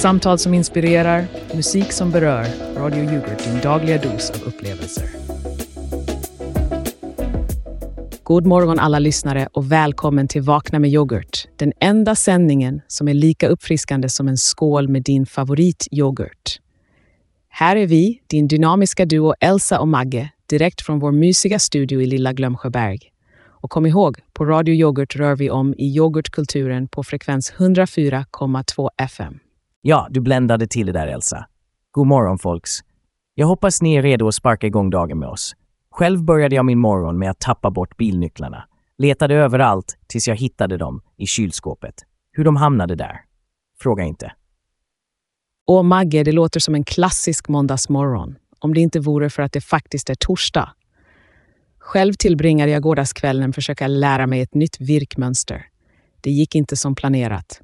Samtal som inspirerar, musik som berör. Radio Yoghurt, din dagliga dos av upplevelser. God morgon alla lyssnare och välkommen till Vakna med yoghurt. Den enda sändningen som är lika uppfriskande som en skål med din favorityoghurt. Här är vi, din dynamiska duo Elsa och Magge, direkt från vår mysiga studio i lilla Glömsjöberg. Och kom ihåg, på Radio Yoghurt rör vi om i yoghurtkulturen på frekvens 104,2 FM. Ja, du bländade till det där Elsa. God morgon folks. Jag hoppas ni är redo att sparka igång dagen med oss. Själv började jag min morgon med att tappa bort bilnycklarna. Letade överallt tills jag hittade dem i kylskåpet. Hur de hamnade där? Fråga inte. Åh, Magge, det låter som en klassisk måndagsmorgon. Om det inte vore för att det faktiskt är torsdag. Själv tillbringade jag gårdagskvällen försöka lära mig ett nytt virkmönster. Det gick inte som planerat.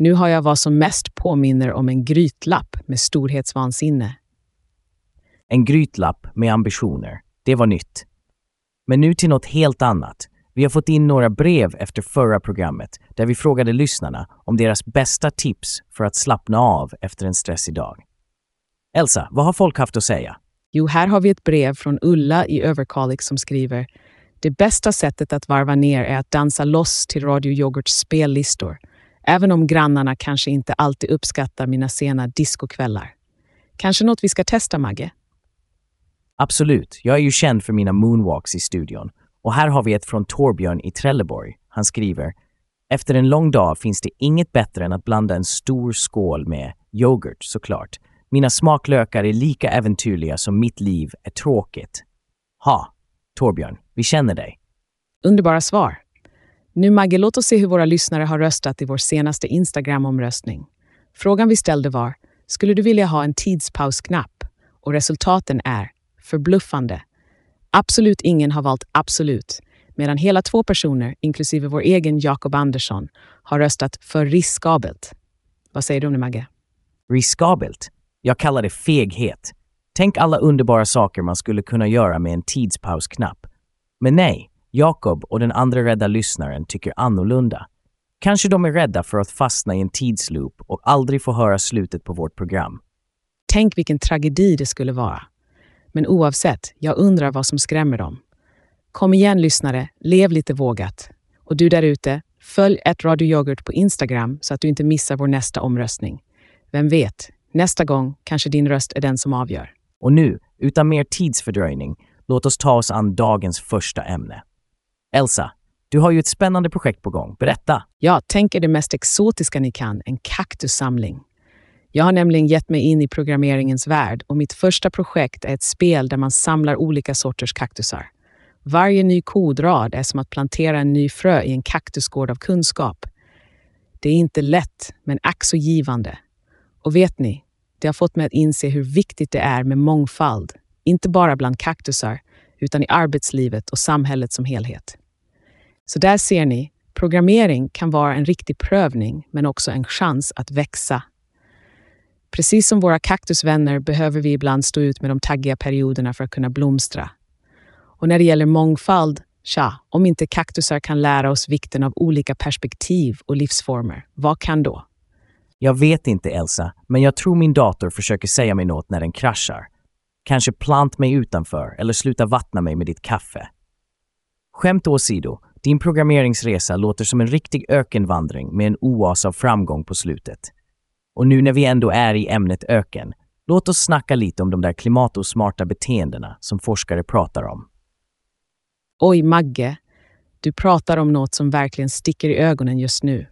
Nu har jag vad som mest påminner om en grytlapp med storhetsvansinne. En grytlapp med ambitioner. Det var nytt. Men nu till något helt annat. Vi har fått in några brev efter förra programmet där vi frågade lyssnarna om deras bästa tips för att slappna av efter en stressig dag. Elsa, vad har folk haft att säga? Jo, här har vi ett brev från Ulla i Överkalix som skriver Det bästa sättet att varva ner är att dansa loss till Radio Yoghurts spellistor, även om grannarna kanske inte alltid uppskattar mina sena discokvällar. Kanske något vi ska testa, Magge? Absolut, jag är ju känd för mina moonwalks i studion. Och här har vi ett från Torbjörn i Trelleborg. Han skriver Efter en lång dag finns det inget bättre än att blanda en stor skål med yoghurt såklart. Mina smaklökar är lika äventyrliga som mitt liv är tråkigt. Ha, Torbjörn, vi känner dig. Underbara svar. Nu Magge, låt oss se hur våra lyssnare har röstat i vår senaste Instagram-omröstning. Frågan vi ställde var, skulle du vilja ha en tidspausknapp? Och resultaten är förbluffande. Absolut ingen har valt absolut, medan hela två personer, inklusive vår egen Jakob Andersson, har röstat för riskabelt. Vad säger du om det, Magge? Riskabelt? Jag kallar det feghet. Tänk alla underbara saker man skulle kunna göra med en tidspausknapp. Men nej, Jakob och den andra rädda lyssnaren tycker annorlunda. Kanske de är rädda för att fastna i en tidsloop och aldrig få höra slutet på vårt program. Tänk vilken tragedi det skulle vara. Men oavsett, jag undrar vad som skrämmer dem. Kom igen lyssnare, lev lite vågat. Och du där ute, följ ett Radio Yoghurt på Instagram så att du inte missar vår nästa omröstning. Vem vet, nästa gång kanske din röst är den som avgör. Och nu, utan mer tidsfördröjning, låt oss ta oss an dagens första ämne. Elsa, du har ju ett spännande projekt på gång. Berätta! Ja, tänk er det mest exotiska ni kan, en kaktussamling. Jag har nämligen gett mig in i programmeringens värld och mitt första projekt är ett spel där man samlar olika sorters kaktusar. Varje ny kodrad är som att plantera en ny frö i en kaktusgård av kunskap. Det är inte lätt, men ack så givande. Och vet ni, det har fått mig att inse hur viktigt det är med mångfald, inte bara bland kaktusar, utan i arbetslivet och samhället som helhet. Så där ser ni, programmering kan vara en riktig prövning, men också en chans att växa Precis som våra kaktusvänner behöver vi ibland stå ut med de taggiga perioderna för att kunna blomstra. Och när det gäller mångfald, tja, om inte kaktusar kan lära oss vikten av olika perspektiv och livsformer, vad kan då? Jag vet inte, Elsa, men jag tror min dator försöker säga mig något när den kraschar. Kanske plant mig utanför eller sluta vattna mig med ditt kaffe. Skämt åsido, din programmeringsresa låter som en riktig ökenvandring med en oas av framgång på slutet. Och nu när vi ändå är i ämnet öken, låt oss snacka lite om de där klimatosmarta beteendena som forskare pratar om. Oj, Magge. Du pratar om något som verkligen sticker i ögonen just nu.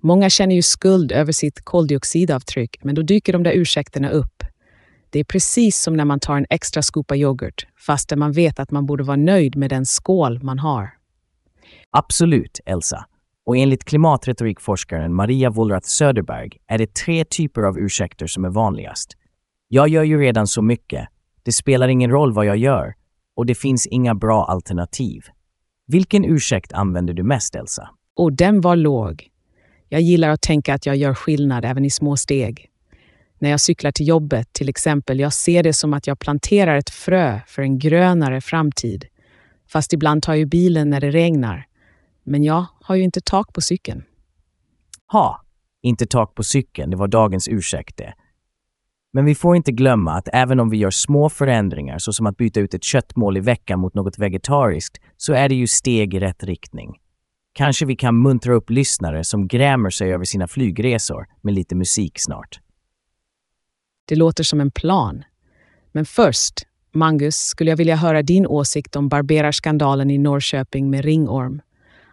Många känner ju skuld över sitt koldioxidavtryck, men då dyker de där ursäkterna upp. Det är precis som när man tar en extra skopa yoghurt, fastän man vet att man borde vara nöjd med den skål man har. Absolut, Elsa. Och enligt klimatretorikforskaren Maria Wollrath Söderberg är det tre typer av ursäkter som är vanligast. Jag gör ju redan så mycket. Det spelar ingen roll vad jag gör. Och det finns inga bra alternativ. Vilken ursäkt använder du mest, Elsa? Och den var låg. Jag gillar att tänka att jag gör skillnad även i små steg. När jag cyklar till jobbet, till exempel, jag ser det som att jag planterar ett frö för en grönare framtid. Fast ibland tar jag bilen när det regnar. Men jag har ju inte tak på cykeln. Ha, Inte tak på cykeln, det var dagens ursäkt det. Men vi får inte glömma att även om vi gör små förändringar, såsom att byta ut ett köttmål i veckan mot något vegetariskt, så är det ju steg i rätt riktning. Kanske vi kan muntra upp lyssnare som grämer sig över sina flygresor med lite musik snart. Det låter som en plan. Men först, Mangus, skulle jag vilja höra din åsikt om barberarskandalen i Norrköping med ringorm.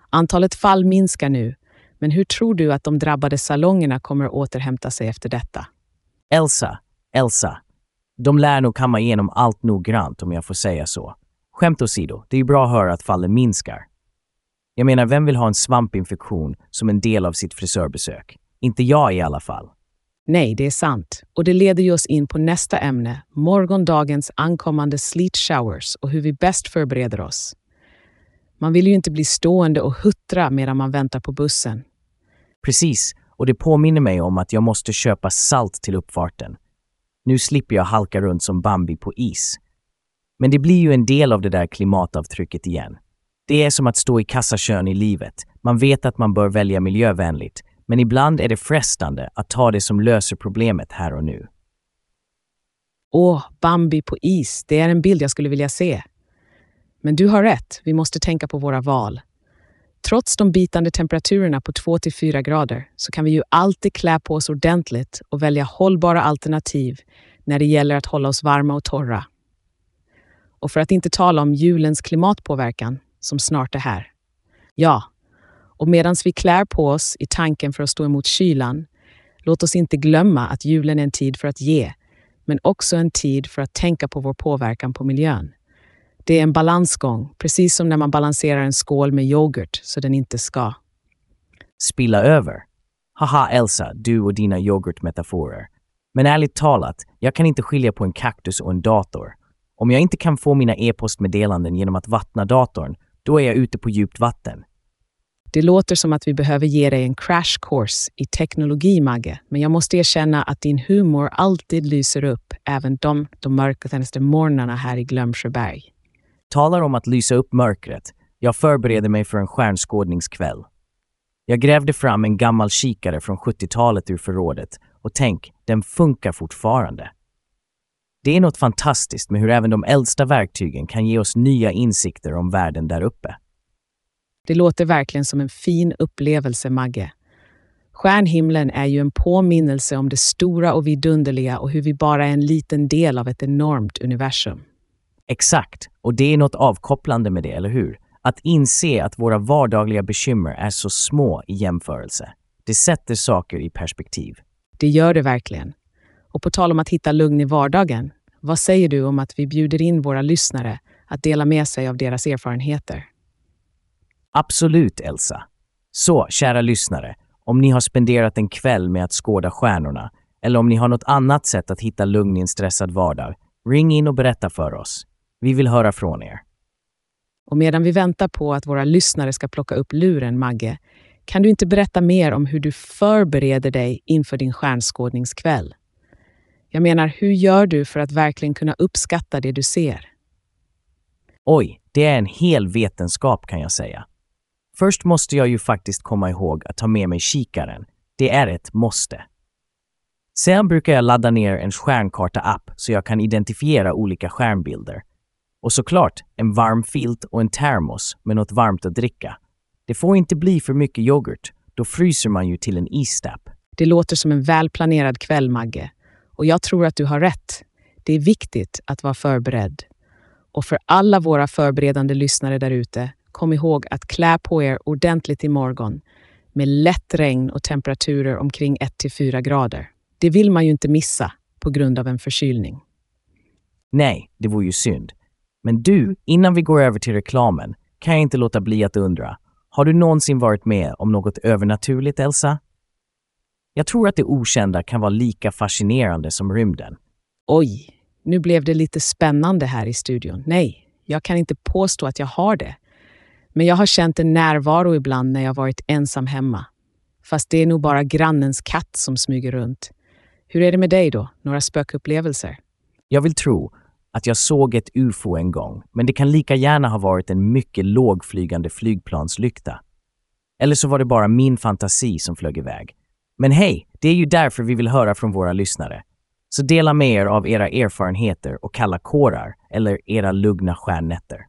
Antalet fall minskar nu, men hur tror du att de drabbade salongerna kommer återhämta sig efter detta? Elsa, Elsa. De lär nog kamma igenom allt noggrant om jag får säga så. Skämt åsido, det är ju bra att höra att fallen minskar. Jag menar, vem vill ha en svampinfektion som en del av sitt frisörbesök? Inte jag i alla fall. Nej, det är sant. Och det leder ju oss in på nästa ämne, morgondagens ankommande sleet showers och hur vi bäst förbereder oss. Man vill ju inte bli stående och huttra medan man väntar på bussen. Precis, och det påminner mig om att jag måste köpa salt till uppfarten. Nu slipper jag halka runt som Bambi på is. Men det blir ju en del av det där klimatavtrycket igen. Det är som att stå i kassakön i livet. Man vet att man bör välja miljövänligt, men ibland är det frestande att ta det som löser problemet här och nu. Åh, Bambi på is, det är en bild jag skulle vilja se. Men du har rätt, vi måste tänka på våra val. Trots de bitande temperaturerna på 2-4 grader så kan vi ju alltid klä på oss ordentligt och välja hållbara alternativ när det gäller att hålla oss varma och torra. Och för att inte tala om julens klimatpåverkan som snart är här. Ja, och medan vi klär på oss i tanken för att stå emot kylan, låt oss inte glömma att julen är en tid för att ge, men också en tid för att tänka på vår påverkan på miljön. Det är en balansgång, precis som när man balanserar en skål med yoghurt så den inte ska. Spilla över. Haha Elsa, du och dina yoghurtmetaforer. Men ärligt talat, jag kan inte skilja på en kaktus och en dator. Om jag inte kan få mina e-postmeddelanden genom att vattna datorn, då är jag ute på djupt vatten. Det låter som att vi behöver ge dig en crash course i teknologi, Magge, men jag måste erkänna att din humor alltid lyser upp även de, de mörkaste morgnarna här i Glömsjöberg. Talar om att lysa upp mörkret. Jag förbereder mig för en stjärnskådningskväll. Jag grävde fram en gammal kikare från 70-talet ur förrådet och tänk, den funkar fortfarande. Det är något fantastiskt med hur även de äldsta verktygen kan ge oss nya insikter om världen där uppe. Det låter verkligen som en fin upplevelse, Magge. Stjärnhimlen är ju en påminnelse om det stora och vidunderliga och hur vi bara är en liten del av ett enormt universum. Exakt, och det är något avkopplande med det, eller hur? Att inse att våra vardagliga bekymmer är så små i jämförelse. Det sätter saker i perspektiv. Det gör det verkligen. Och på tal om att hitta lugn i vardagen, vad säger du om att vi bjuder in våra lyssnare att dela med sig av deras erfarenheter? Absolut, Elsa. Så, kära lyssnare, om ni har spenderat en kväll med att skåda stjärnorna eller om ni har något annat sätt att hitta lugn i en stressad vardag, ring in och berätta för oss. Vi vill höra från er. Och medan vi väntar på att våra lyssnare ska plocka upp luren, Magge, kan du inte berätta mer om hur du förbereder dig inför din stjärnskådningskväll? Jag menar, hur gör du för att verkligen kunna uppskatta det du ser? Oj, det är en hel vetenskap kan jag säga. Först måste jag ju faktiskt komma ihåg att ta med mig kikaren. Det är ett måste. Sen brukar jag ladda ner en stjärnkarta-app så jag kan identifiera olika stjärnbilder. Och såklart en varm filt och en termos med något varmt att dricka. Det får inte bli för mycket yoghurt, då fryser man ju till en istapp. Det låter som en välplanerad kväll, Magge. Och jag tror att du har rätt. Det är viktigt att vara förberedd. Och för alla våra förberedande lyssnare där ute, kom ihåg att klä på er ordentligt imorgon med lätt regn och temperaturer omkring 1-4 grader. Det vill man ju inte missa på grund av en förkylning. Nej, det vore ju synd. Men du, innan vi går över till reklamen, kan jag inte låta bli att undra. Har du någonsin varit med om något övernaturligt, Elsa? Jag tror att det okända kan vara lika fascinerande som rymden. Oj, nu blev det lite spännande här i studion. Nej, jag kan inte påstå att jag har det. Men jag har känt en närvaro ibland när jag varit ensam hemma. Fast det är nog bara grannens katt som smyger runt. Hur är det med dig då? Några spökupplevelser? Jag vill tro att jag såg ett ufo en gång, men det kan lika gärna ha varit en mycket lågflygande flygplanslykta. Eller så var det bara min fantasi som flög iväg. Men hej, det är ju därför vi vill höra från våra lyssnare. Så dela med er av era erfarenheter och kalla kårar eller era lugna stjärnnätter.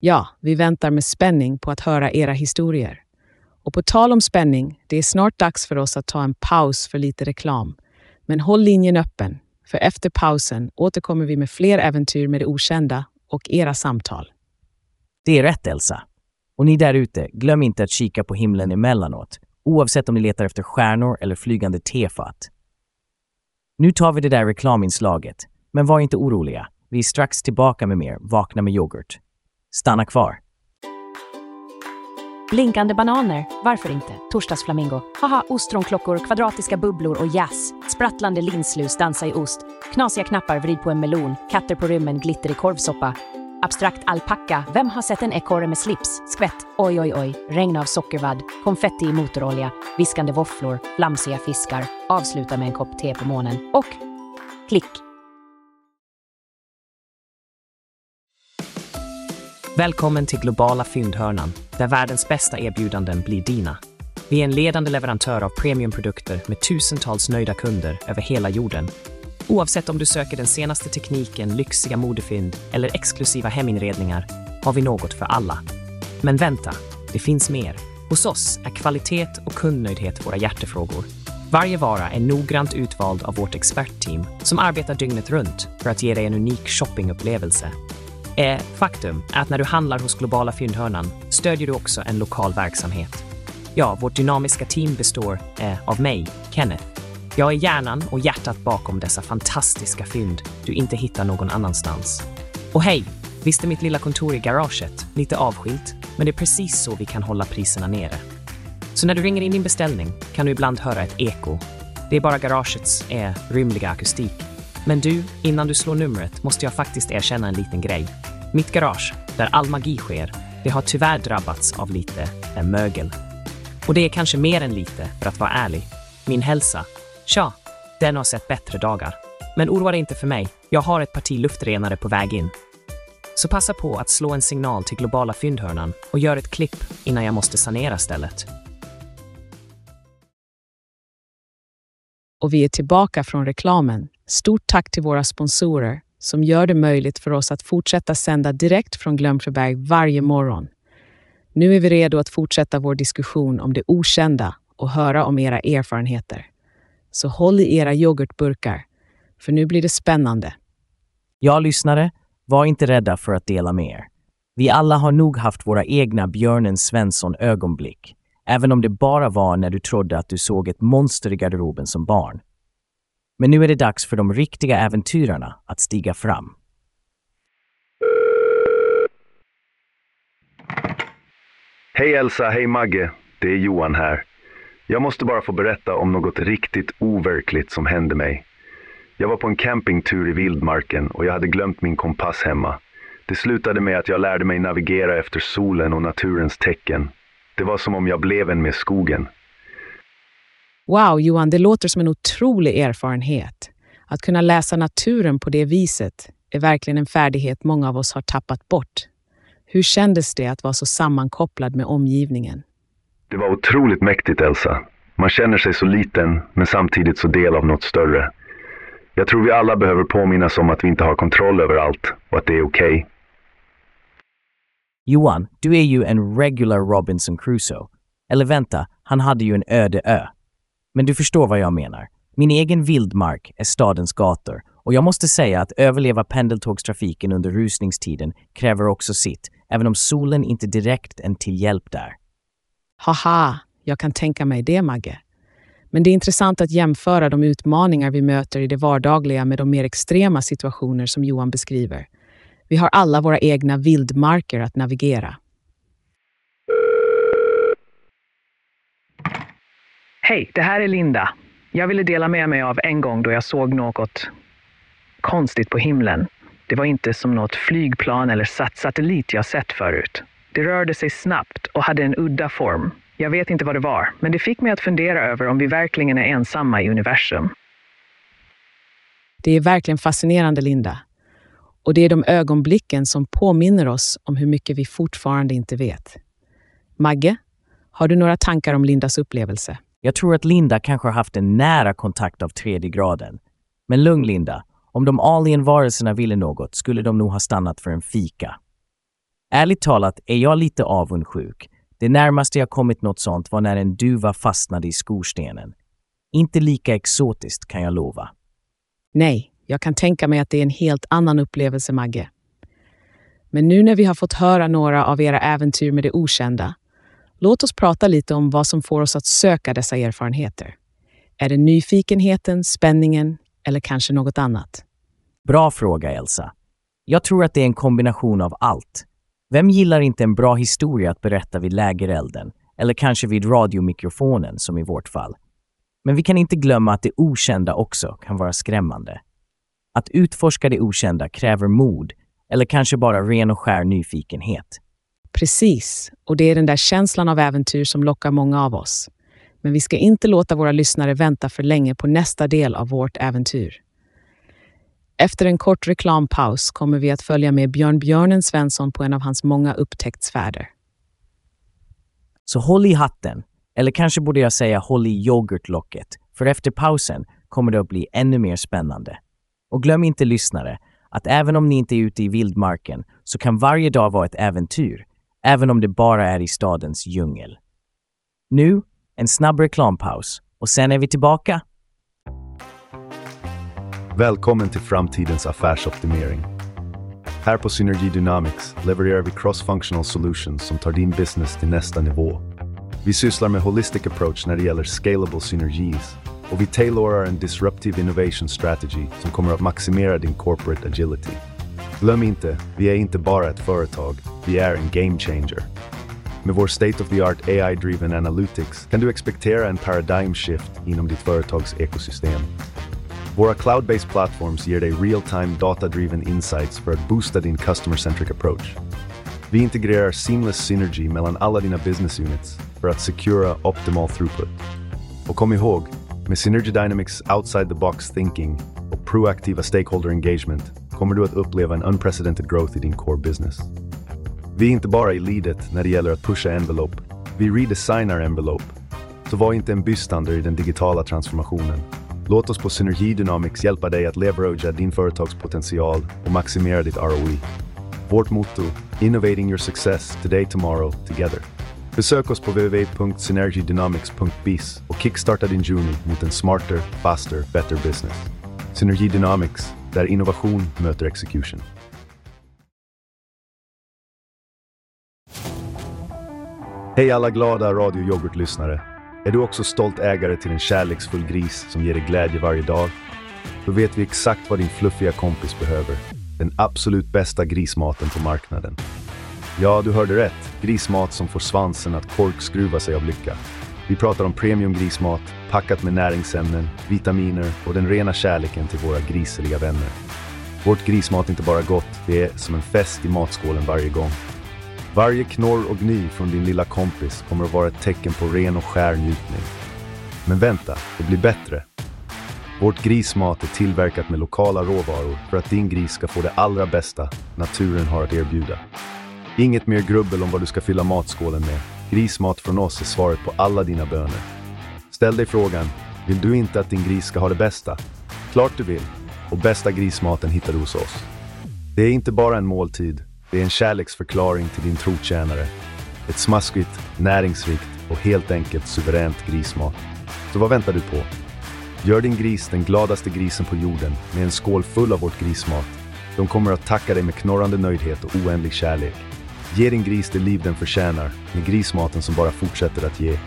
Ja, vi väntar med spänning på att höra era historier. Och på tal om spänning, det är snart dags för oss att ta en paus för lite reklam. Men håll linjen öppen, för efter pausen återkommer vi med fler äventyr med det okända och era samtal. Det är rätt Elsa. Och ni där ute, glöm inte att kika på himlen emellanåt, oavsett om ni letar efter stjärnor eller flygande tefat. Nu tar vi det där reklaminslaget, men var inte oroliga. Vi är strax tillbaka med mer Vakna med yoghurt. Stanna kvar. Blinkande bananer, varför inte? Torsdagsflamingo. Haha, ostronklockor, kvadratiska bubblor och jazz. Sprattlande linslus, dansa i ost. Knasiga knappar, vrid på en melon. Katter på rymmen, glitter i korvsoppa. Abstrakt alpacka. Vem har sett en ekorre med slips? Skvätt. Oj, oj, oj. Regn av sockervadd. Konfetti i motorolja. Viskande våfflor. Flamsiga fiskar. Avsluta med en kopp te på månen. Och klick. Välkommen till Globala fyndhörnan, där världens bästa erbjudanden blir dina. Vi är en ledande leverantör av premiumprodukter med tusentals nöjda kunder över hela jorden. Oavsett om du söker den senaste tekniken, lyxiga modefynd eller exklusiva heminredningar har vi något för alla. Men vänta, det finns mer. Hos oss är kvalitet och kundnöjdhet våra hjärtefrågor. Varje vara är noggrant utvald av vårt expertteam som arbetar dygnet runt för att ge dig en unik shoppingupplevelse. Eh, faktum är att när du handlar hos Globala Fyndhörnan stödjer du också en lokal verksamhet. Ja, vårt dynamiska team består eh, av mig, Kenneth. Jag är hjärnan och hjärtat bakom dessa fantastiska fynd du inte hittar någon annanstans. Och hej, visst är mitt lilla kontor i garaget lite avskilt, men det är precis så vi kan hålla priserna nere. Så när du ringer in din beställning kan du ibland höra ett eko. Det är bara garagets eh, rymliga akustik. Men du, innan du slår numret måste jag faktiskt erkänna en liten grej. Mitt garage, där all magi sker, det har tyvärr drabbats av lite mögel. Och det är kanske mer än lite, för att vara ärlig. Min hälsa, tja, den har sett bättre dagar. Men oroa dig inte för mig, jag har ett parti luftrenare på väg in. Så passa på att slå en signal till globala fyndhörnan och gör ett klipp innan jag måste sanera stället. Och vi är tillbaka från reklamen. Stort tack till våra sponsorer som gör det möjligt för oss att fortsätta sända direkt från Glömsjöberg varje morgon. Nu är vi redo att fortsätta vår diskussion om det okända och höra om era erfarenheter. Så håll i era yoghurtburkar, för nu blir det spännande. Ja, lyssnare, var inte rädda för att dela med er. Vi alla har nog haft våra egna Björnen Svensson-ögonblick, även om det bara var när du trodde att du såg ett monster i garderoben som barn. Men nu är det dags för de riktiga äventyrarna att stiga fram. Hej Elsa, hej Magge. Det är Johan här. Jag måste bara få berätta om något riktigt overkligt som hände mig. Jag var på en campingtur i vildmarken och jag hade glömt min kompass hemma. Det slutade med att jag lärde mig navigera efter solen och naturens tecken. Det var som om jag blev en med skogen. Wow, Johan, det låter som en otrolig erfarenhet. Att kunna läsa naturen på det viset är verkligen en färdighet många av oss har tappat bort. Hur kändes det att vara så sammankopplad med omgivningen? Det var otroligt mäktigt Elsa. Man känner sig så liten, men samtidigt så del av något större. Jag tror vi alla behöver påminnas om att vi inte har kontroll över allt och att det är okej. Okay. Johan, du är ju en regular Robinson Crusoe. Eller vänta, han hade ju en öde ö. Men du förstår vad jag menar. Min egen vildmark är stadens gator och jag måste säga att överleva pendeltågstrafiken under rusningstiden kräver också sitt, även om solen inte direkt är till hjälp där. Haha, jag kan tänka mig det, Magge. Men det är intressant att jämföra de utmaningar vi möter i det vardagliga med de mer extrema situationer som Johan beskriver. Vi har alla våra egna vildmarker att navigera. Hej, det här är Linda. Jag ville dela med mig av en gång då jag såg något konstigt på himlen. Det var inte som något flygplan eller satellit jag sett förut. Det rörde sig snabbt och hade en udda form. Jag vet inte vad det var, men det fick mig att fundera över om vi verkligen är ensamma i universum. Det är verkligen fascinerande, Linda. Och det är de ögonblicken som påminner oss om hur mycket vi fortfarande inte vet. Magge, har du några tankar om Lindas upplevelse? Jag tror att Linda kanske har haft en nära kontakt av tredje graden. Men lugn Linda, om de alienvarelserna ville något skulle de nog ha stannat för en fika. Ärligt talat är jag lite avundsjuk. Det närmaste jag kommit något sånt var när en duva fastnade i skorstenen. Inte lika exotiskt kan jag lova. Nej, jag kan tänka mig att det är en helt annan upplevelse, Magge. Men nu när vi har fått höra några av era äventyr med det okända, låt oss prata lite om vad som får oss att söka dessa erfarenheter. Är det nyfikenheten, spänningen eller kanske något annat? Bra fråga, Elsa. Jag tror att det är en kombination av allt. Vem gillar inte en bra historia att berätta vid lägerelden? Eller kanske vid radiomikrofonen, som i vårt fall. Men vi kan inte glömma att det okända också kan vara skrämmande. Att utforska det okända kräver mod, eller kanske bara ren och skär nyfikenhet. Precis, och det är den där känslan av äventyr som lockar många av oss. Men vi ska inte låta våra lyssnare vänta för länge på nästa del av vårt äventyr. Efter en kort reklampaus kommer vi att följa med Björn Björnen Svensson på en av hans många upptäcktsfärder. Så håll i hatten, eller kanske borde jag säga håll i yoghurtlocket, för efter pausen kommer det att bli ännu mer spännande. Och glöm inte lyssnare, att även om ni inte är ute i vildmarken så kan varje dag vara ett äventyr, även om det bara är i stadens djungel. Nu, en snabb reklampaus och sen är vi tillbaka. Välkommen till framtidens affärsoptimering. Här på Synergy Dynamics levererar vi cross-functional solutions som tar din business till nästa nivå. Vi sysslar med holistic approach när det gäller scalable synergies och vi tailorar en disruptive innovation strategy som kommer att maximera din corporate agility. Glöm inte, vi är inte bara ett företag, vi är en game changer. Med vår state-of-the-art AI-driven analytics kan du expectera en paradigm shift inom ditt företags ekosystem. Våra cloud-based platforms ger dig real-time data-driven insights för att boosta din customer-centric approach. Vi integrerar seamless synergy mellan alla dina business units för att secura optimal throughput. Och kom ihåg, med Synergy Dynamics outside the box thinking och proaktiva stakeholder engagement kommer du att uppleva en unprecedented growth i din core business. Vi är inte bara i leadet när det gäller att pusha envelope, vi redesignar envelope. Så var inte en bystander i den digitala transformationen. Låt oss på Synergy Dynamics hjälpa dig att leveragea din företagspotential och maximera ditt ROI. Vårt motto, Innovating your success today, tomorrow, together. Besök oss på www.synergydynamics.biz och kickstarta din journey mot en smarter, faster, better business. Synergy Dynamics, där innovation möter execution. Hej alla glada Radio Yoghurt-lyssnare. Är du också stolt ägare till en kärleksfull gris som ger dig glädje varje dag? Då vet vi exakt vad din fluffiga kompis behöver. Den absolut bästa grismaten på marknaden. Ja, du hörde rätt. Grismat som får svansen att korkskruva sig av lycka. Vi pratar om premium grismat, packat med näringsämnen, vitaminer och den rena kärleken till våra griseliga vänner. Vårt grismat är inte bara gott, det är som en fest i matskålen varje gång. Varje knorr och gny från din lilla kompis kommer att vara ett tecken på ren och skär njutning. Men vänta, det blir bättre. Vårt grismat är tillverkat med lokala råvaror för att din gris ska få det allra bästa naturen har att erbjuda. Inget mer grubbel om vad du ska fylla matskålen med. Grismat från oss är svaret på alla dina böner. Ställ dig frågan, vill du inte att din gris ska ha det bästa? Klart du vill. Och bästa grismaten hittar du hos oss. Det är inte bara en måltid, det är en kärleksförklaring till din trotjänare. Ett smaskigt, näringsrikt och helt enkelt suveränt grismat. Så vad väntar du på? Gör din gris den gladaste grisen på jorden med en skål full av vårt grismat. De kommer att tacka dig med knorrande nöjdhet och oändlig kärlek. Ge din gris det liv den förtjänar med grismaten som bara fortsätter att ge.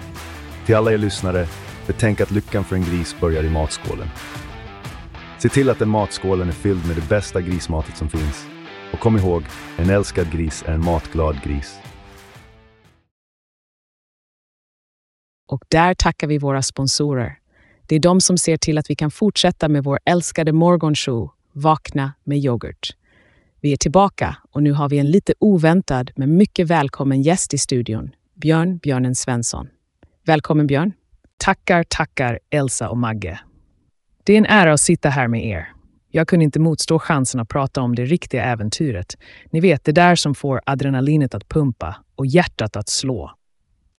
Till alla er lyssnare, betänk att lyckan för en gris börjar i matskålen. Se till att den matskålen är fylld med det bästa grismatet som finns. Och kom ihåg, en älskad gris är en matglad gris. Och där tackar vi våra sponsorer. Det är de som ser till att vi kan fortsätta med vår älskade morgonshow Vakna med yoghurt. Vi är tillbaka och nu har vi en lite oväntad men mycket välkommen gäst i studion, Björn Björnen Svensson. Välkommen Björn. Tackar, tackar Elsa och Magge. Det är en ära att sitta här med er. Jag kunde inte motstå chansen att prata om det riktiga äventyret. Ni vet, det där som får adrenalinet att pumpa och hjärtat att slå.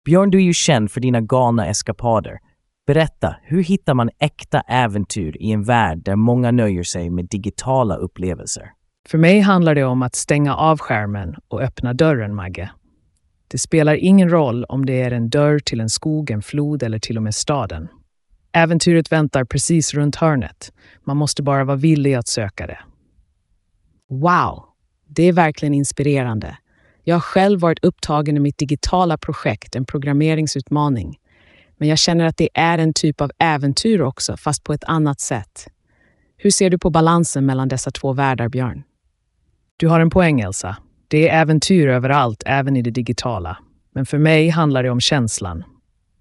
Björn, du är ju känd för dina galna eskapader. Berätta, hur hittar man äkta äventyr i en värld där många nöjer sig med digitala upplevelser? För mig handlar det om att stänga av skärmen och öppna dörren, Magge. Det spelar ingen roll om det är en dörr till en skog, en flod eller till och med staden. Äventyret väntar precis runt hörnet. Man måste bara vara villig att söka det. Wow! Det är verkligen inspirerande. Jag har själv varit upptagen i mitt digitala projekt, en programmeringsutmaning. Men jag känner att det är en typ av äventyr också, fast på ett annat sätt. Hur ser du på balansen mellan dessa två världar, Björn? Du har en poäng, Elsa. Det är äventyr överallt, även i det digitala. Men för mig handlar det om känslan.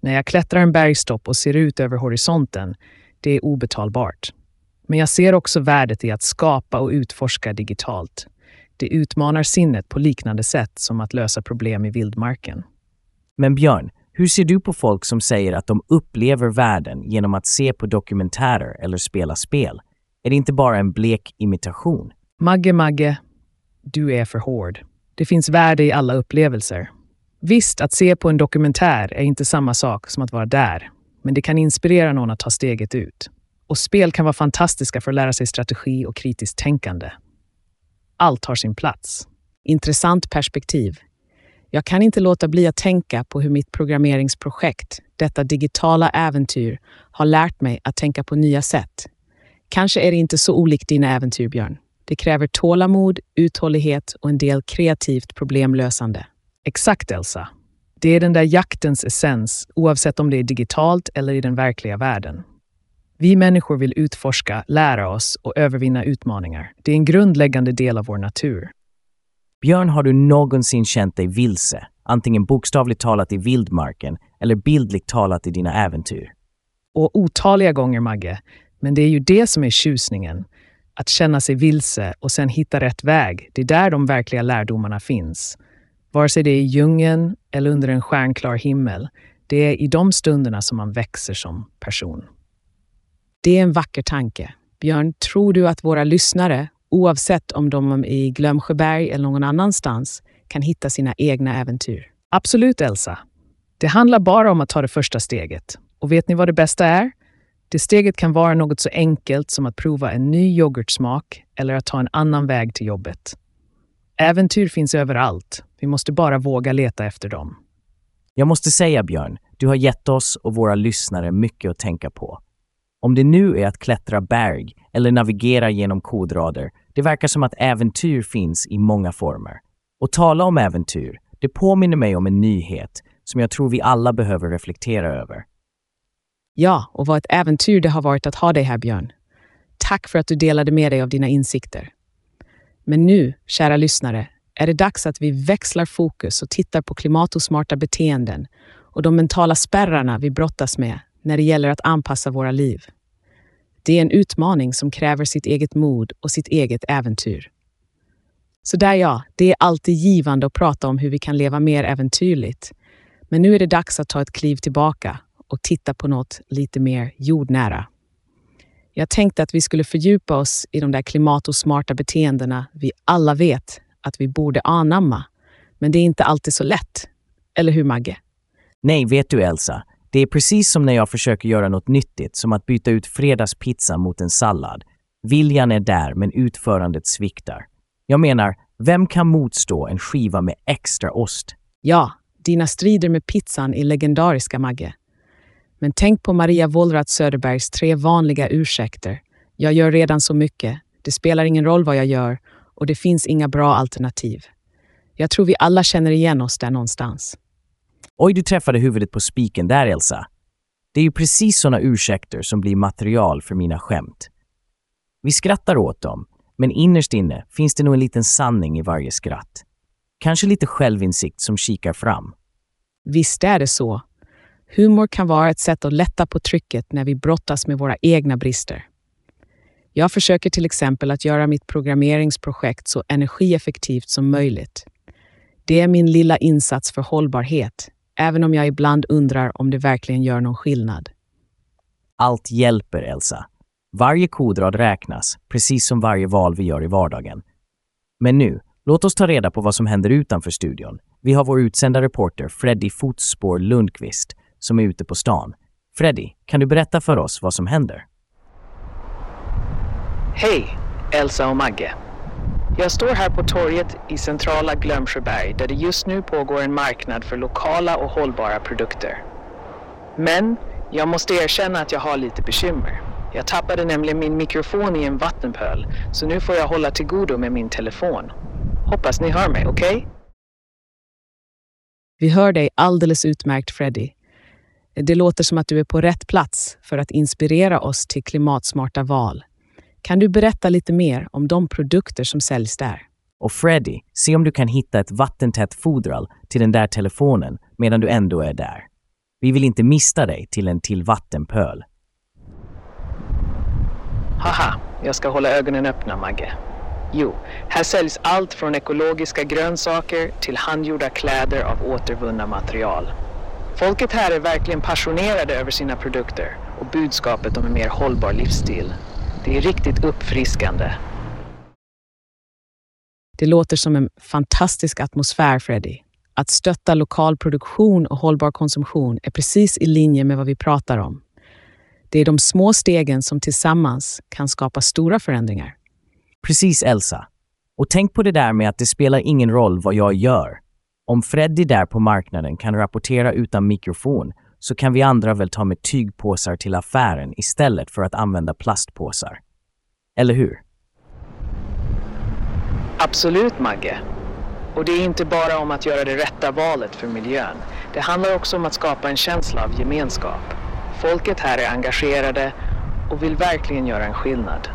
När jag klättrar en bergstopp och ser ut över horisonten, det är obetalbart. Men jag ser också värdet i att skapa och utforska digitalt. Det utmanar sinnet på liknande sätt som att lösa problem i vildmarken. Men Björn, hur ser du på folk som säger att de upplever världen genom att se på dokumentärer eller spela spel? Är det inte bara en blek imitation? Magge, Magge, du är för hård. Det finns värde i alla upplevelser. Visst, att se på en dokumentär är inte samma sak som att vara där, men det kan inspirera någon att ta steget ut. Och spel kan vara fantastiska för att lära sig strategi och kritiskt tänkande. Allt har sin plats. Intressant perspektiv. Jag kan inte låta bli att tänka på hur mitt programmeringsprojekt, detta digitala äventyr, har lärt mig att tänka på nya sätt. Kanske är det inte så olikt dina äventyr, Björn. Det kräver tålamod, uthållighet och en del kreativt problemlösande. Exakt, Elsa. Det är den där jaktens essens, oavsett om det är digitalt eller i den verkliga världen. Vi människor vill utforska, lära oss och övervinna utmaningar. Det är en grundläggande del av vår natur. Björn, har du någonsin känt dig vilse? Antingen bokstavligt talat i vildmarken eller bildligt talat i dina äventyr? Och otaliga gånger, Magge. Men det är ju det som är tjusningen. Att känna sig vilse och sen hitta rätt väg. Det är där de verkliga lärdomarna finns. Vare sig det är i djungeln eller under en stjärnklar himmel. Det är i de stunderna som man växer som person. Det är en vacker tanke. Björn, tror du att våra lyssnare, oavsett om de är i Glömsjöberg eller någon annanstans, kan hitta sina egna äventyr? Absolut, Elsa. Det handlar bara om att ta det första steget. Och vet ni vad det bästa är? Det steget kan vara något så enkelt som att prova en ny yoghurtsmak eller att ta en annan väg till jobbet. Äventyr finns överallt. Vi måste bara våga leta efter dem. Jag måste säga, Björn, du har gett oss och våra lyssnare mycket att tänka på. Om det nu är att klättra berg eller navigera genom kodrader, det verkar som att äventyr finns i många former. Och tala om äventyr, det påminner mig om en nyhet som jag tror vi alla behöver reflektera över. Ja, och vad ett äventyr det har varit att ha dig här, Björn. Tack för att du delade med dig av dina insikter. Men nu, kära lyssnare, är det dags att vi växlar fokus och tittar på klimatosmarta beteenden och de mentala spärrarna vi brottas med när det gäller att anpassa våra liv. Det är en utmaning som kräver sitt eget mod och sitt eget äventyr. Så där ja, det är alltid givande att prata om hur vi kan leva mer äventyrligt. Men nu är det dags att ta ett kliv tillbaka och titta på något lite mer jordnära. Jag tänkte att vi skulle fördjupa oss i de där klimatosmarta beteendena vi alla vet att vi borde anamma. Men det är inte alltid så lätt. Eller hur, Magge? Nej, vet du Elsa, det är precis som när jag försöker göra något nyttigt, som att byta ut fredagspizza mot en sallad. Viljan är där, men utförandet sviktar. Jag menar, vem kan motstå en skiva med extra ost? Ja, dina strider med pizzan är legendariska, Magge. Men tänk på Maria Wollratz Söderbergs tre vanliga ursäkter. Jag gör redan så mycket. Det spelar ingen roll vad jag gör och det finns inga bra alternativ. Jag tror vi alla känner igen oss där någonstans. Oj, du träffade huvudet på spiken där, Elsa. Det är ju precis sådana ursäkter som blir material för mina skämt. Vi skrattar åt dem, men innerst inne finns det nog en liten sanning i varje skratt. Kanske lite självinsikt som kikar fram. Visst är det så. Humor kan vara ett sätt att lätta på trycket när vi brottas med våra egna brister. Jag försöker till exempel att göra mitt programmeringsprojekt så energieffektivt som möjligt. Det är min lilla insats för hållbarhet, även om jag ibland undrar om det verkligen gör någon skillnad. Allt hjälper, Elsa. Varje kodrad räknas, precis som varje val vi gör i vardagen. Men nu, låt oss ta reda på vad som händer utanför studion. Vi har vår utsända reporter Freddy Fotspår Lundqvist som är ute på stan. Freddy, kan du berätta för oss vad som händer? Hej, Elsa och Magge. Jag står här på torget i centrala Glömsjöberg där det just nu pågår en marknad för lokala och hållbara produkter. Men jag måste erkänna att jag har lite bekymmer. Jag tappade nämligen min mikrofon i en vattenpöl så nu får jag hålla till godo med min telefon. Hoppas ni hör mig, okej? Okay? Vi hör dig alldeles utmärkt, Freddy. Det låter som att du är på rätt plats för att inspirera oss till klimatsmarta val. Kan du berätta lite mer om de produkter som säljs där? Och Freddy, se om du kan hitta ett vattentätt fodral till den där telefonen medan du ändå är där. Vi vill inte mista dig till en till vattenpöl. Haha, jag ska hålla ögonen öppna, Magge. Jo, här säljs allt från ekologiska grönsaker till handgjorda kläder av återvunna material. Folket här är verkligen passionerade över sina produkter och budskapet om en mer hållbar livsstil. Det är riktigt uppfriskande. Det låter som en fantastisk atmosfär, Freddy. Att stötta lokal produktion och hållbar konsumtion är precis i linje med vad vi pratar om. Det är de små stegen som tillsammans kan skapa stora förändringar. Precis, Elsa. Och tänk på det där med att det spelar ingen roll vad jag gör. Om Freddy där på marknaden kan rapportera utan mikrofon så kan vi andra väl ta med tygpåsar till affären istället för att använda plastpåsar. Eller hur? Absolut, Magge. Och det är inte bara om att göra det rätta valet för miljön. Det handlar också om att skapa en känsla av gemenskap. Folket här är engagerade och vill verkligen göra en skillnad.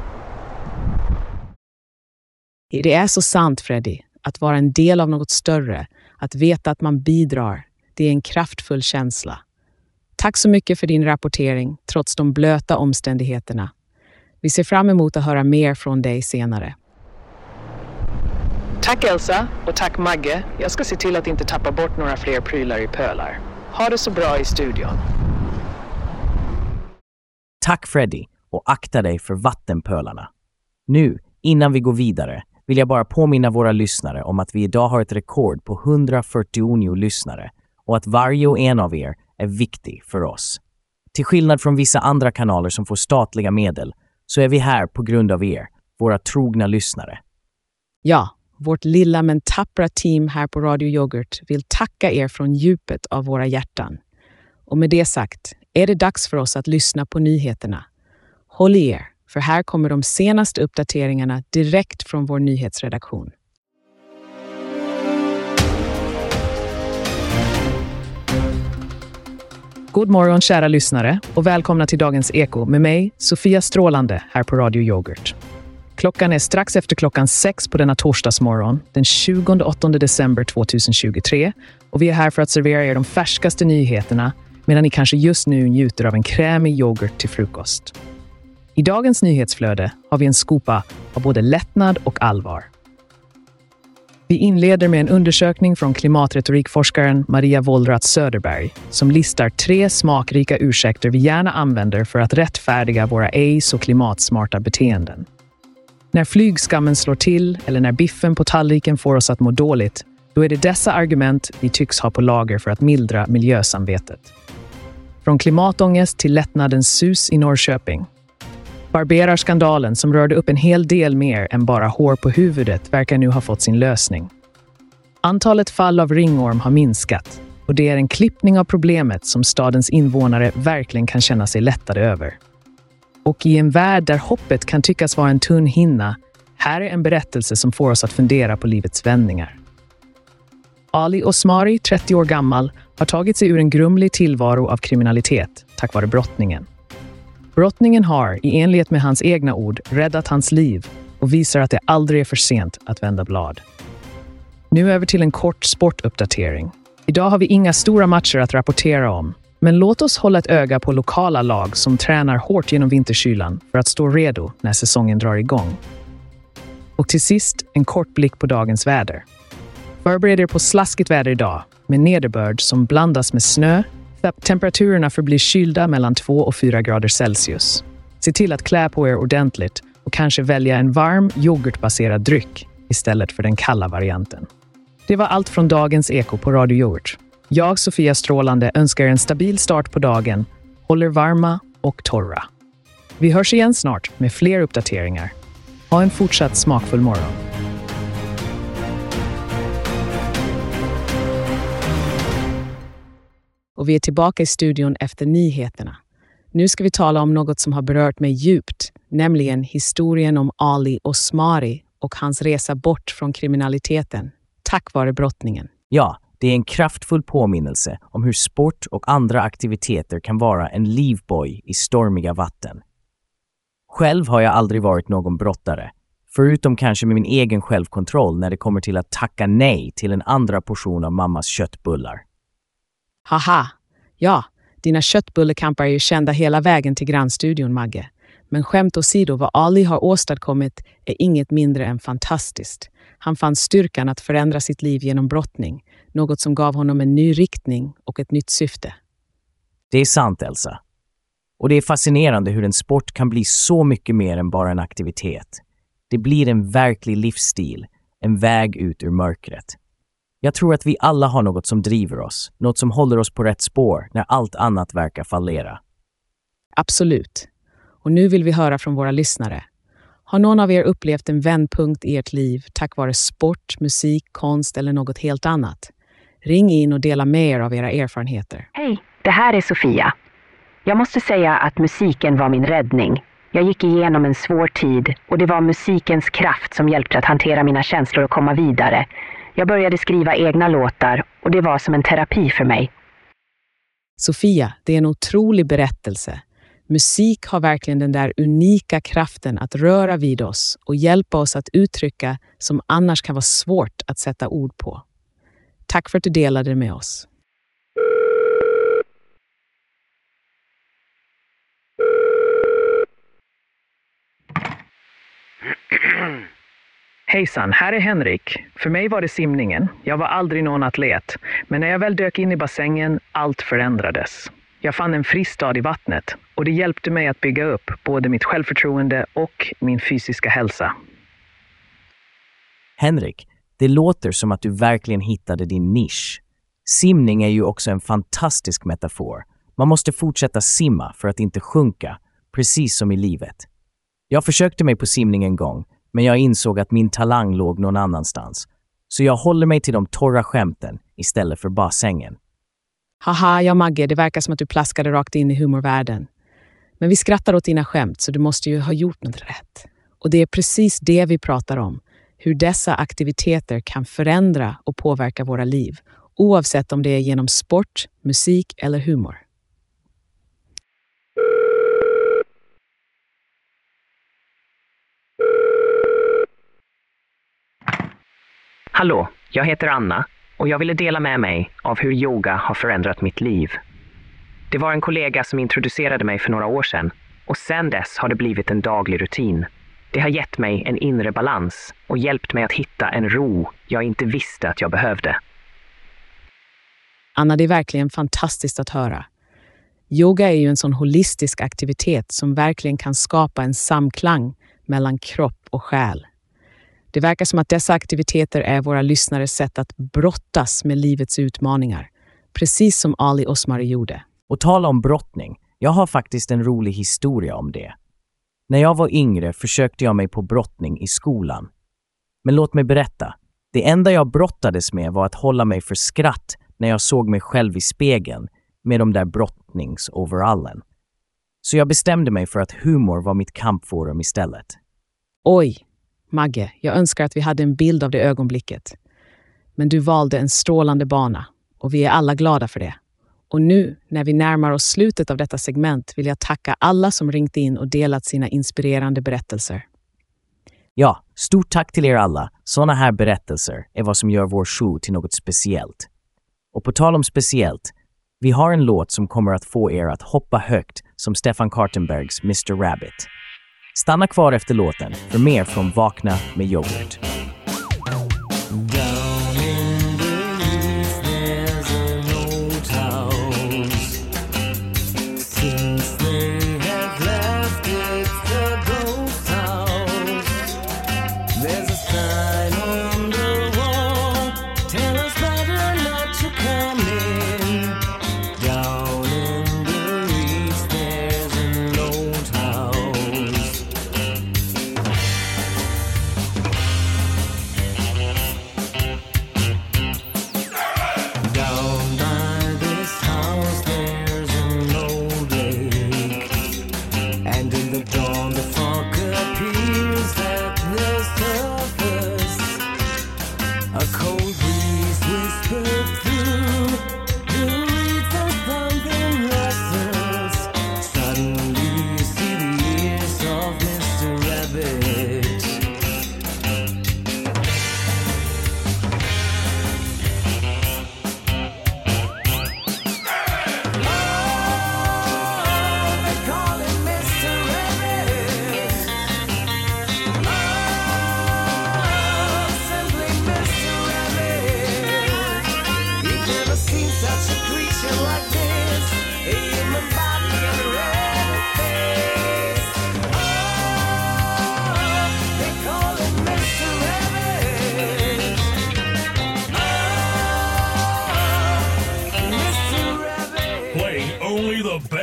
Det är så sant, Freddy. Att vara en del av något större, att veta att man bidrar, det är en kraftfull känsla. Tack så mycket för din rapportering, trots de blöta omständigheterna. Vi ser fram emot att höra mer från dig senare. Tack Elsa och tack Magge. Jag ska se till att inte tappa bort några fler prylar i pölar. Ha det så bra i studion. Tack Freddy och akta dig för vattenpölarna. Nu, innan vi går vidare, vill jag bara påminna våra lyssnare om att vi idag har ett rekord på 149 lyssnare och att varje och en av er är viktig för oss. Till skillnad från vissa andra kanaler som får statliga medel så är vi här på grund av er, våra trogna lyssnare. Ja, vårt lilla men tappra team här på Radio Yoghurt vill tacka er från djupet av våra hjärtan. Och med det sagt är det dags för oss att lyssna på nyheterna. Håll i er, för här kommer de senaste uppdateringarna direkt från vår nyhetsredaktion. God morgon kära lyssnare och välkomna till dagens Eko med mig, Sofia Strålande, här på Radio Yoghurt. Klockan är strax efter klockan sex på denna torsdagsmorgon, den 28 december 2023 och vi är här för att servera er de färskaste nyheterna medan ni kanske just nu njuter av en krämig yoghurt till frukost. I dagens nyhetsflöde har vi en skopa av både lättnad och allvar. Vi inleder med en undersökning från klimatretorikforskaren Maria Wollratz Söderberg som listar tre smakrika ursäkter vi gärna använder för att rättfärdiga våra ej så klimatsmarta beteenden. När flygskammen slår till eller när biffen på tallriken får oss att må dåligt, då är det dessa argument vi tycks ha på lager för att mildra miljösamvetet. Från klimatångest till lättnadens sus i Norrköping. Barberarskandalen som rörde upp en hel del mer än bara hår på huvudet verkar nu ha fått sin lösning. Antalet fall av ringorm har minskat och det är en klippning av problemet som stadens invånare verkligen kan känna sig lättade över. Och i en värld där hoppet kan tyckas vara en tunn hinna, här är en berättelse som får oss att fundera på livets vändningar. Ali Osmari, 30 år gammal, har tagit sig ur en grumlig tillvaro av kriminalitet tack vare brottningen. Brottningen har, i enlighet med hans egna ord, räddat hans liv och visar att det aldrig är för sent att vända blad. Nu över till en kort sportuppdatering. Idag har vi inga stora matcher att rapportera om, men låt oss hålla ett öga på lokala lag som tränar hårt genom vinterkylan för att stå redo när säsongen drar igång. Och till sist, en kort blick på dagens väder. Förbered er på slaskigt väder idag med nederbörd som blandas med snö. Temperaturerna förblir kylda mellan 2 och 4 grader Celsius. Se till att klä på er ordentligt och kanske välja en varm yoghurtbaserad dryck istället för den kalla varianten. Det var allt från dagens Eko på Radio Yoghurt. Jag, Sofia Strålande, önskar er en stabil start på dagen. håller varma och torra. Vi hörs igen snart med fler uppdateringar. Ha en fortsatt smakfull morgon. Och vi är tillbaka i studion efter nyheterna. Nu ska vi tala om något som har berört mig djupt, nämligen historien om Ali Osmari och hans resa bort från kriminaliteten, tack vare brottningen. Ja, det är en kraftfull påminnelse om hur sport och andra aktiviteter kan vara en livboj i stormiga vatten. Själv har jag aldrig varit någon brottare, förutom kanske med min egen självkontroll när det kommer till att tacka nej till en andra portion av mammas köttbullar. Haha! Ja, dina köttbullekamper är ju kända hela vägen till grannstudion, Magge. Men skämt åsido, vad Ali har åstadkommit är inget mindre än fantastiskt. Han fann styrkan att förändra sitt liv genom brottning, något som gav honom en ny riktning och ett nytt syfte. Det är sant, Elsa. Och det är fascinerande hur en sport kan bli så mycket mer än bara en aktivitet. Det blir en verklig livsstil, en väg ut ur mörkret. Jag tror att vi alla har något som driver oss, något som håller oss på rätt spår när allt annat verkar fallera. Absolut. Och nu vill vi höra från våra lyssnare. Har någon av er upplevt en vändpunkt i ert liv tack vare sport, musik, konst eller något helt annat? Ring in och dela med er av era erfarenheter. Hej, det här är Sofia. Jag måste säga att musiken var min räddning. Jag gick igenom en svår tid och det var musikens kraft som hjälpte att hantera mina känslor och komma vidare. Jag började skriva egna låtar och det var som en terapi för mig. Sofia, det är en otrolig berättelse. Musik har verkligen den där unika kraften att röra vid oss och hjälpa oss att uttrycka som annars kan vara svårt att sätta ord på. Tack för att du delade det med oss. Hejsan, här är Henrik. För mig var det simningen. Jag var aldrig någon atlet. Men när jag väl dök in i bassängen, allt förändrades. Jag fann en fristad i vattnet och det hjälpte mig att bygga upp både mitt självförtroende och min fysiska hälsa. Henrik, det låter som att du verkligen hittade din nisch. Simning är ju också en fantastisk metafor. Man måste fortsätta simma för att inte sjunka, precis som i livet. Jag försökte mig på simning en gång, men jag insåg att min talang låg någon annanstans. Så jag håller mig till de torra skämten istället för bassängen. Haha, ja Magge, det verkar som att du plaskade rakt in i humorvärlden. Men vi skrattar åt dina skämt, så du måste ju ha gjort något rätt. Och det är precis det vi pratar om. Hur dessa aktiviteter kan förändra och påverka våra liv. Oavsett om det är genom sport, musik eller humor. Hallå, jag heter Anna och jag ville dela med mig av hur yoga har förändrat mitt liv. Det var en kollega som introducerade mig för några år sedan och sedan dess har det blivit en daglig rutin. Det har gett mig en inre balans och hjälpt mig att hitta en ro jag inte visste att jag behövde. Anna, det är verkligen fantastiskt att höra. Yoga är ju en sån holistisk aktivitet som verkligen kan skapa en samklang mellan kropp och själ. Det verkar som att dessa aktiviteter är våra lyssnares sätt att brottas med livets utmaningar, precis som Ali Osmari gjorde. Och tala om brottning, jag har faktiskt en rolig historia om det. När jag var yngre försökte jag mig på brottning i skolan. Men låt mig berätta. Det enda jag brottades med var att hålla mig för skratt när jag såg mig själv i spegeln med de där brottningsoverallen. Så jag bestämde mig för att humor var mitt kampforum istället. Oj, Magge, jag önskar att vi hade en bild av det ögonblicket. Men du valde en strålande bana och vi är alla glada för det. Och nu, när vi närmar oss slutet av detta segment, vill jag tacka alla som ringt in och delat sina inspirerande berättelser. Ja, stort tack till er alla. Sådana här berättelser är vad som gör vår show till något speciellt. Och på tal om speciellt, vi har en låt som kommer att få er att hoppa högt som Stefan Kartenbergs Mr Rabbit. Stanna kvar efter låten för mer från Vakna med yoghurt.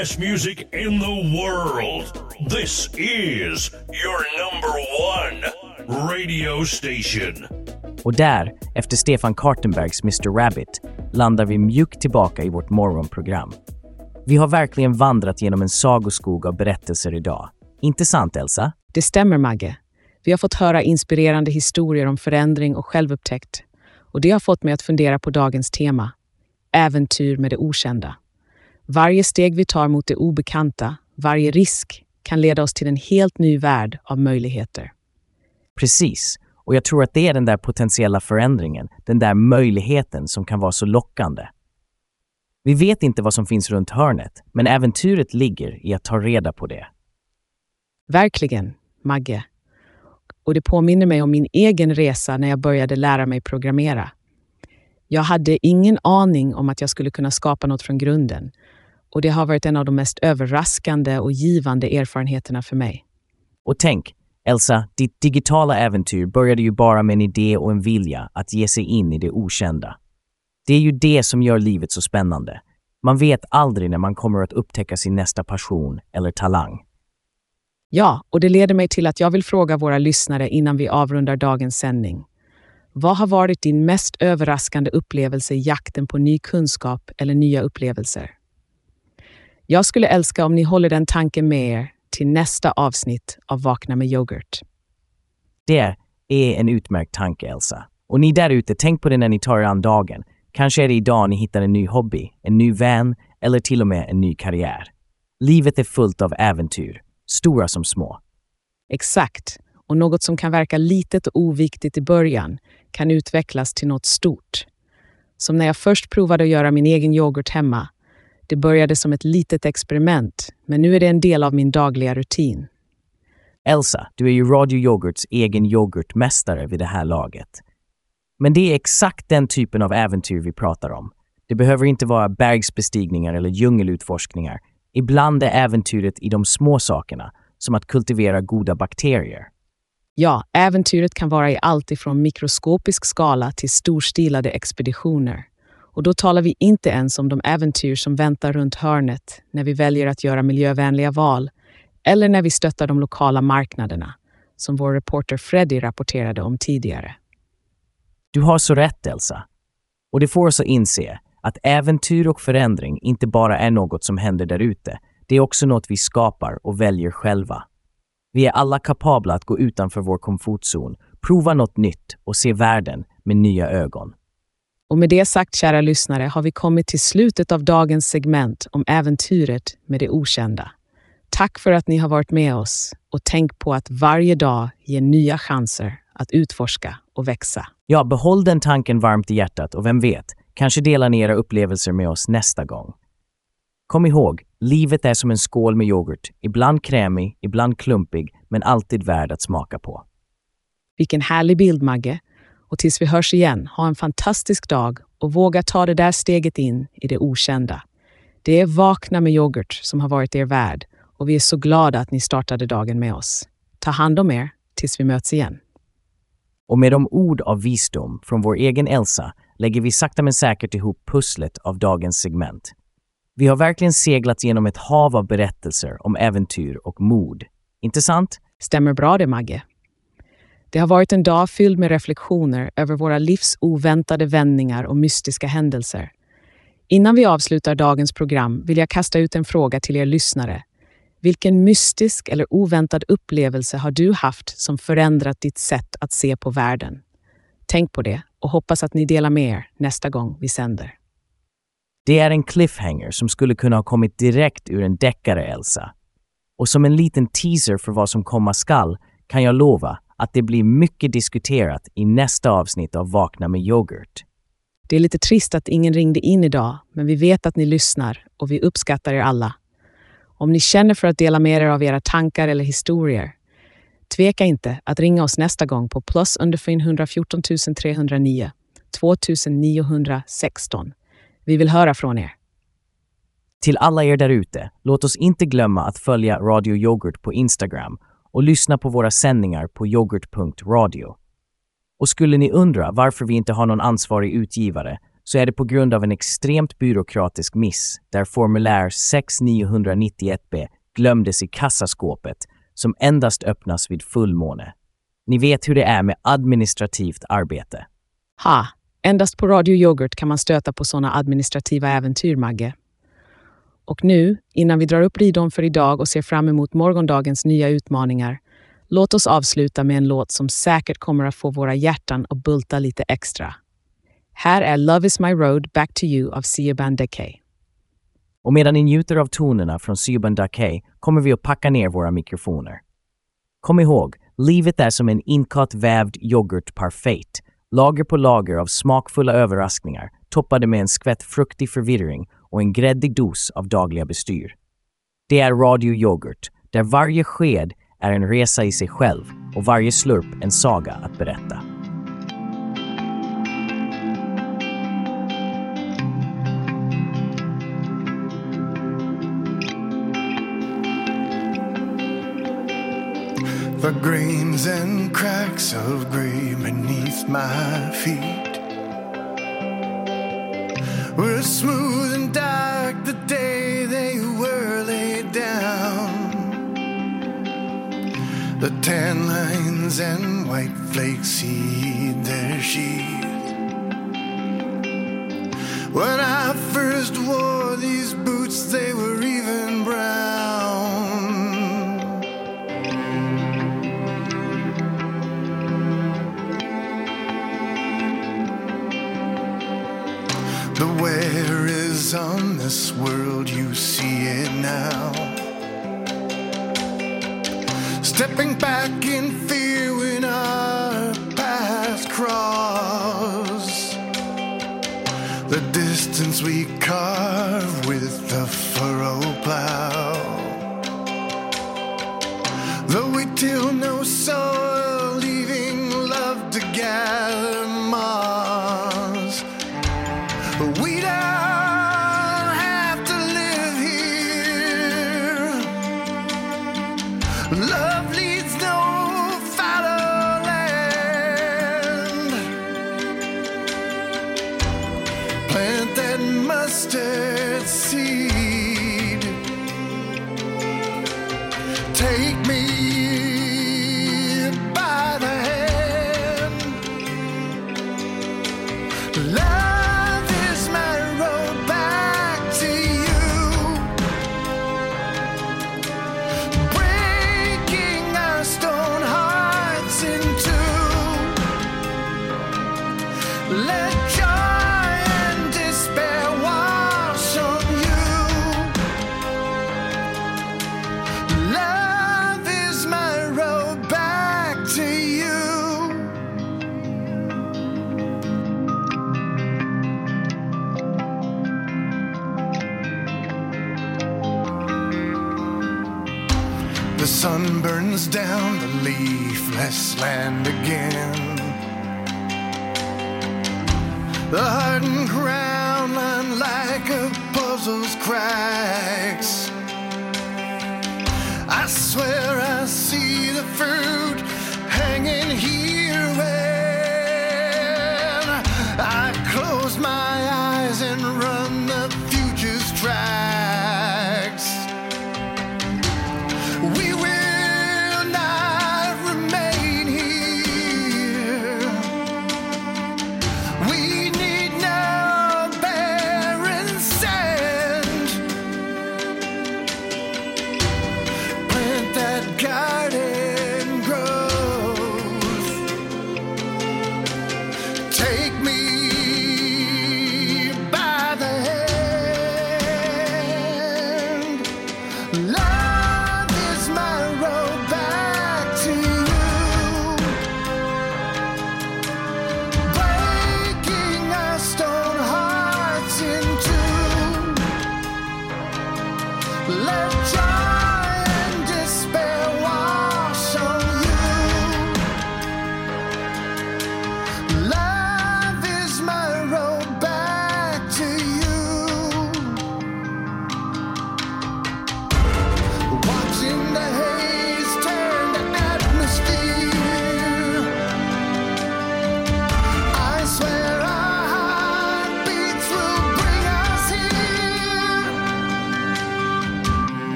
Best music in the world. This is your number one radio station. Och där, efter Stefan Kartenbergs Mr Rabbit, landar vi mjukt tillbaka i vårt morgonprogram. Vi har verkligen vandrat genom en sagoskog av berättelser idag. Inte sant, Elsa? Det stämmer, Magge. Vi har fått höra inspirerande historier om förändring och självupptäckt. Och det har fått mig att fundera på dagens tema. Äventyr med det okända. Varje steg vi tar mot det obekanta, varje risk, kan leda oss till en helt ny värld av möjligheter. Precis. Och jag tror att det är den där potentiella förändringen, den där möjligheten som kan vara så lockande. Vi vet inte vad som finns runt hörnet, men äventyret ligger i att ta reda på det. Verkligen, Magge. Och det påminner mig om min egen resa när jag började lära mig programmera. Jag hade ingen aning om att jag skulle kunna skapa något från grunden. Och det har varit en av de mest överraskande och givande erfarenheterna för mig. Och tänk, Elsa, ditt digitala äventyr började ju bara med en idé och en vilja att ge sig in i det okända. Det är ju det som gör livet så spännande. Man vet aldrig när man kommer att upptäcka sin nästa passion eller talang. Ja, och det leder mig till att jag vill fråga våra lyssnare innan vi avrundar dagens sändning. Vad har varit din mest överraskande upplevelse i jakten på ny kunskap eller nya upplevelser? Jag skulle älska om ni håller den tanken med er till nästa avsnitt av Vakna med yoghurt. Det är en utmärkt tanke, Elsa. Och ni där ute, tänk på det när ni tar er an dagen. Kanske är det idag ni hittar en ny hobby, en ny vän eller till och med en ny karriär. Livet är fullt av äventyr, stora som små. Exakt. Och något som kan verka litet och oviktigt i början kan utvecklas till något stort. Som när jag först provade att göra min egen yoghurt hemma. Det började som ett litet experiment, men nu är det en del av min dagliga rutin. Elsa, du är ju Radio Yoghurts egen yoghurtmästare vid det här laget. Men det är exakt den typen av äventyr vi pratar om. Det behöver inte vara bergsbestigningar eller djungelutforskningar. Ibland är äventyret i de små sakerna, som att kultivera goda bakterier. Ja, äventyret kan vara i allt ifrån mikroskopisk skala till storstilade expeditioner. Och då talar vi inte ens om de äventyr som väntar runt hörnet när vi väljer att göra miljövänliga val eller när vi stöttar de lokala marknaderna, som vår reporter Freddy rapporterade om tidigare. Du har så rätt, Elsa. Och det får oss att inse att äventyr och förändring inte bara är något som händer där ute. Det är också något vi skapar och väljer själva. Vi är alla kapabla att gå utanför vår komfortzon, prova något nytt och se världen med nya ögon. Och med det sagt, kära lyssnare, har vi kommit till slutet av dagens segment om äventyret med det okända. Tack för att ni har varit med oss och tänk på att varje dag ger nya chanser att utforska och växa. Ja, behåll den tanken varmt i hjärtat och vem vet, kanske delar ni era upplevelser med oss nästa gång. Kom ihåg, livet är som en skål med yoghurt. Ibland krämig, ibland klumpig, men alltid värd att smaka på. Vilken härlig bild, Magge. Och tills vi hörs igen, ha en fantastisk dag och våga ta det där steget in i det okända. Det är Vakna med yoghurt som har varit er värd och vi är så glada att ni startade dagen med oss. Ta hand om er tills vi möts igen. Och med de ord av visdom från vår egen Elsa lägger vi sakta men säkert ihop pusslet av dagens segment. Vi har verkligen seglat genom ett hav av berättelser om äventyr och mod. Inte sant? Stämmer bra det, Magge. Det har varit en dag fylld med reflektioner över våra livs oväntade vändningar och mystiska händelser. Innan vi avslutar dagens program vill jag kasta ut en fråga till er lyssnare. Vilken mystisk eller oväntad upplevelse har du haft som förändrat ditt sätt att se på världen? Tänk på det och hoppas att ni delar med er nästa gång vi sänder. Det är en cliffhanger som skulle kunna ha kommit direkt ur en deckare, Elsa. Och som en liten teaser för vad som komma skall kan jag lova att det blir mycket diskuterat i nästa avsnitt av Vakna med yoghurt. Det är lite trist att ingen ringde in idag, men vi vet att ni lyssnar och vi uppskattar er alla. Om ni känner för att dela med er av era tankar eller historier, tveka inte att ringa oss nästa gång på plus under 114 309 2916. Vi vill höra från er. Till alla er därute, låt oss inte glömma att följa Radio Yoghurt på Instagram och lyssna på våra sändningar på yoghurt.radio. Och skulle ni undra varför vi inte har någon ansvarig utgivare så är det på grund av en extremt byråkratisk miss där formulär 6991b glömdes i kassaskåpet som endast öppnas vid fullmåne. Ni vet hur det är med administrativt arbete. Ha! Endast på Radio Yoghurt kan man stöta på sådana administrativa äventyr, Magge. Och nu, innan vi drar upp ridån för idag och ser fram emot morgondagens nya utmaningar, låt oss avsluta med en låt som säkert kommer att få våra hjärtan att bulta lite extra. Här är Love is my road, back to you av Siobhan Decay. Och medan ni njuter av tonerna från Siobhan Dakey kommer vi att packa ner våra mikrofoner. Kom ihåg, livet är som en inkat vävd yoghurtparfait. Lager på lager av smakfulla överraskningar toppade med en skvätt fruktig förvirring och en gräddig dos av dagliga bestyr. Det är Radio Yoghurt, där varje sked är en resa i sig själv och varje slurp en saga att berätta. The grains and cracks of grey beneath my feet were smooth and dark the day they were laid down. The tan lines and white flakes heed their sheath. When I first wore these boots, they were even brown. On this world, you see it now. Stepping back in fear when our paths cross. The distance we carve with the furrow plow. Though we till no soil, leaving love to gather Love